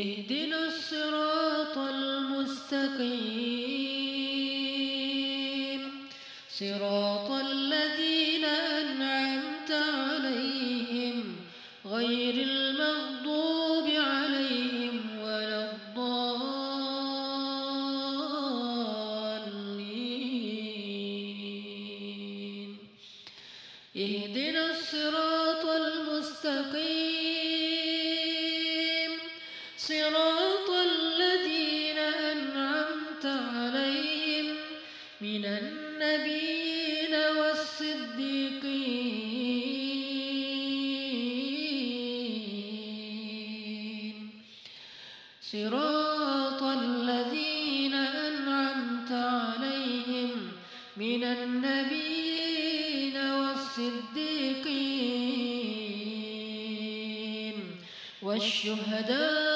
اهدنا الصراط المستقيم. صراط والشهداء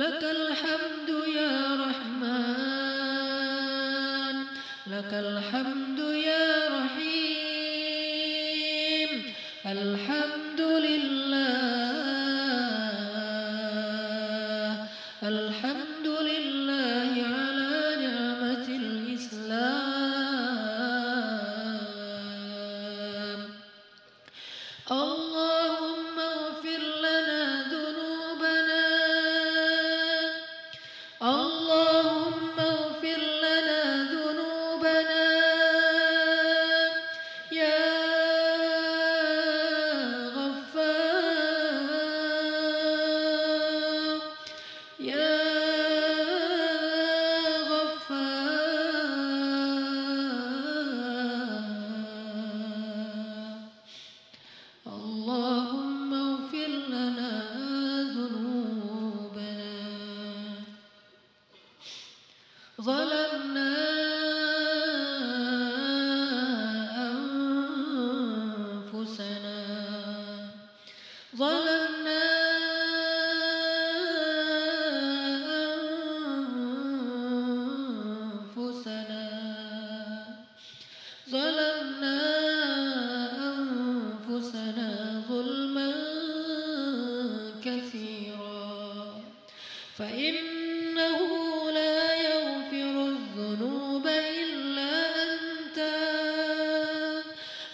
لك الحمد يا رحمن لك الحمد يا رحمن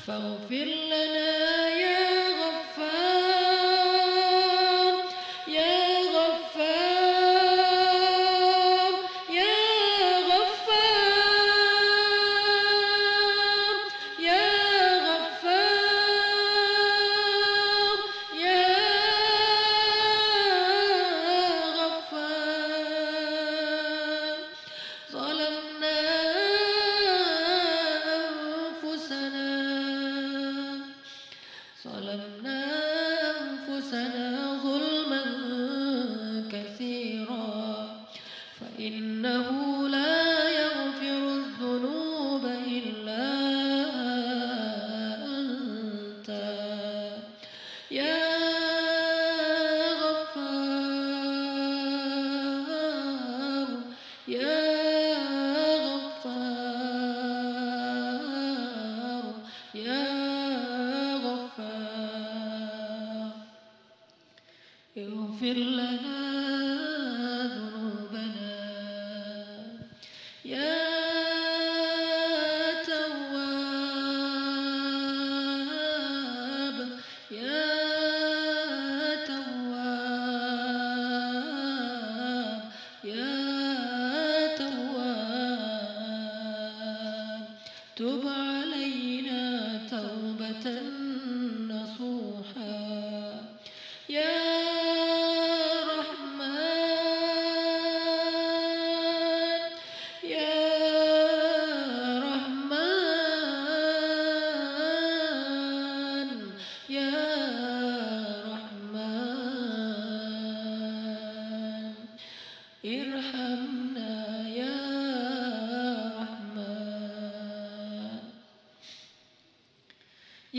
فاغفر لنا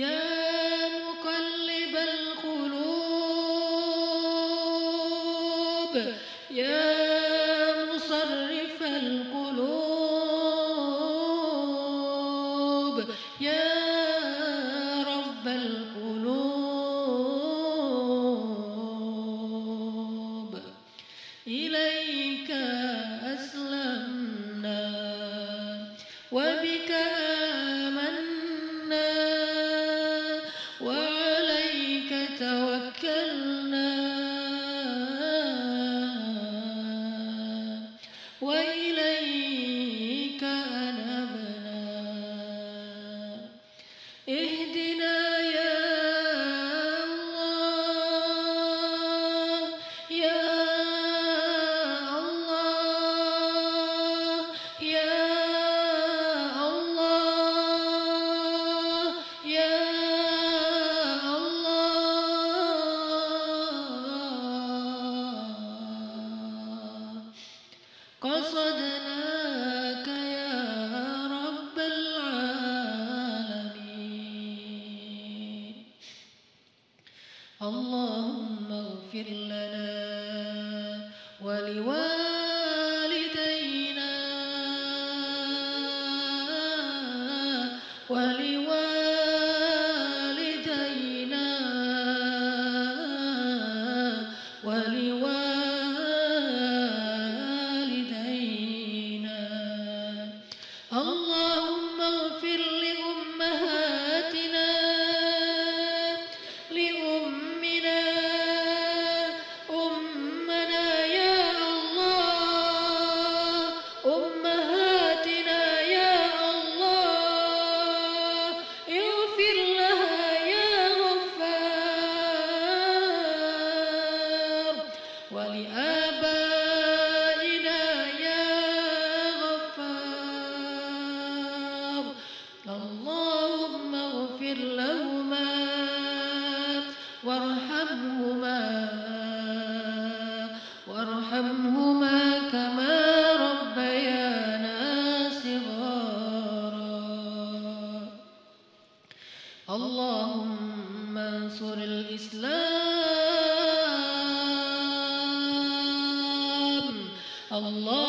مقلب القلوب اللهم اغفر لنا ولوالدينا الإسلام. اللهم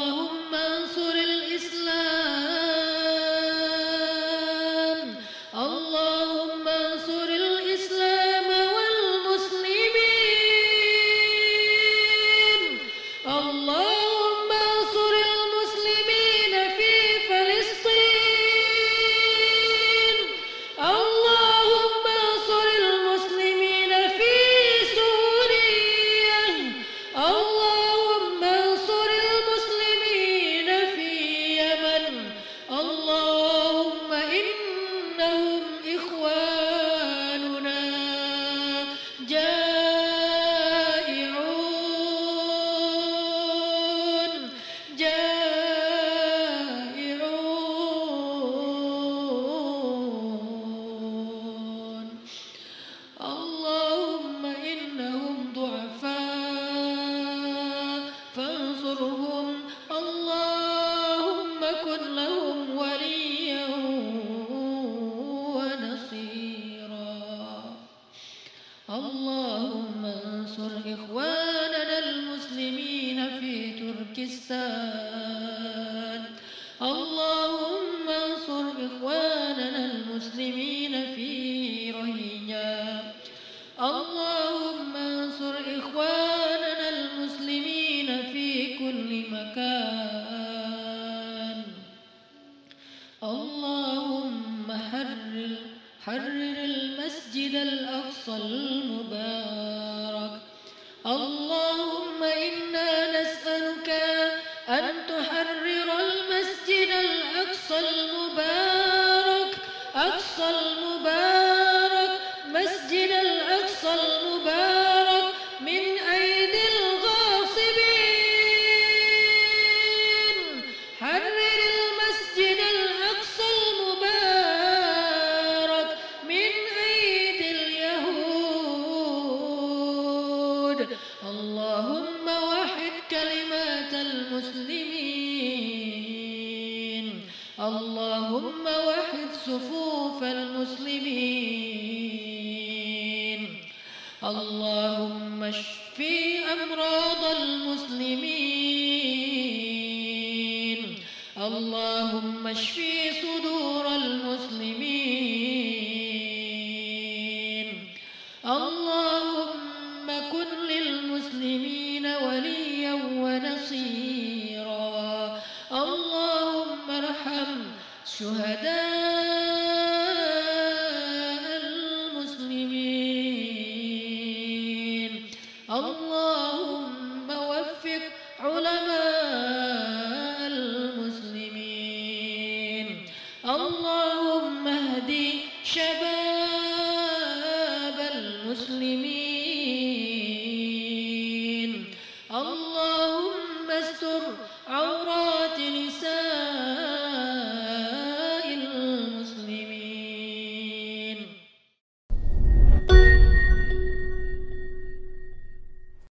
كله أقصى المبارك مسجد الأقصى المبارك من أيدي الغاصبين؟ حرر المسجد الأقصى المبارك من أيدي اليهود؟ اللهم وحد كلمات المسلمين. اللهم وحد صفوف المسلمين. اللهم اشفي أمراض المسلمين. اللهم اشفي صدور المسلمين. Shabbat.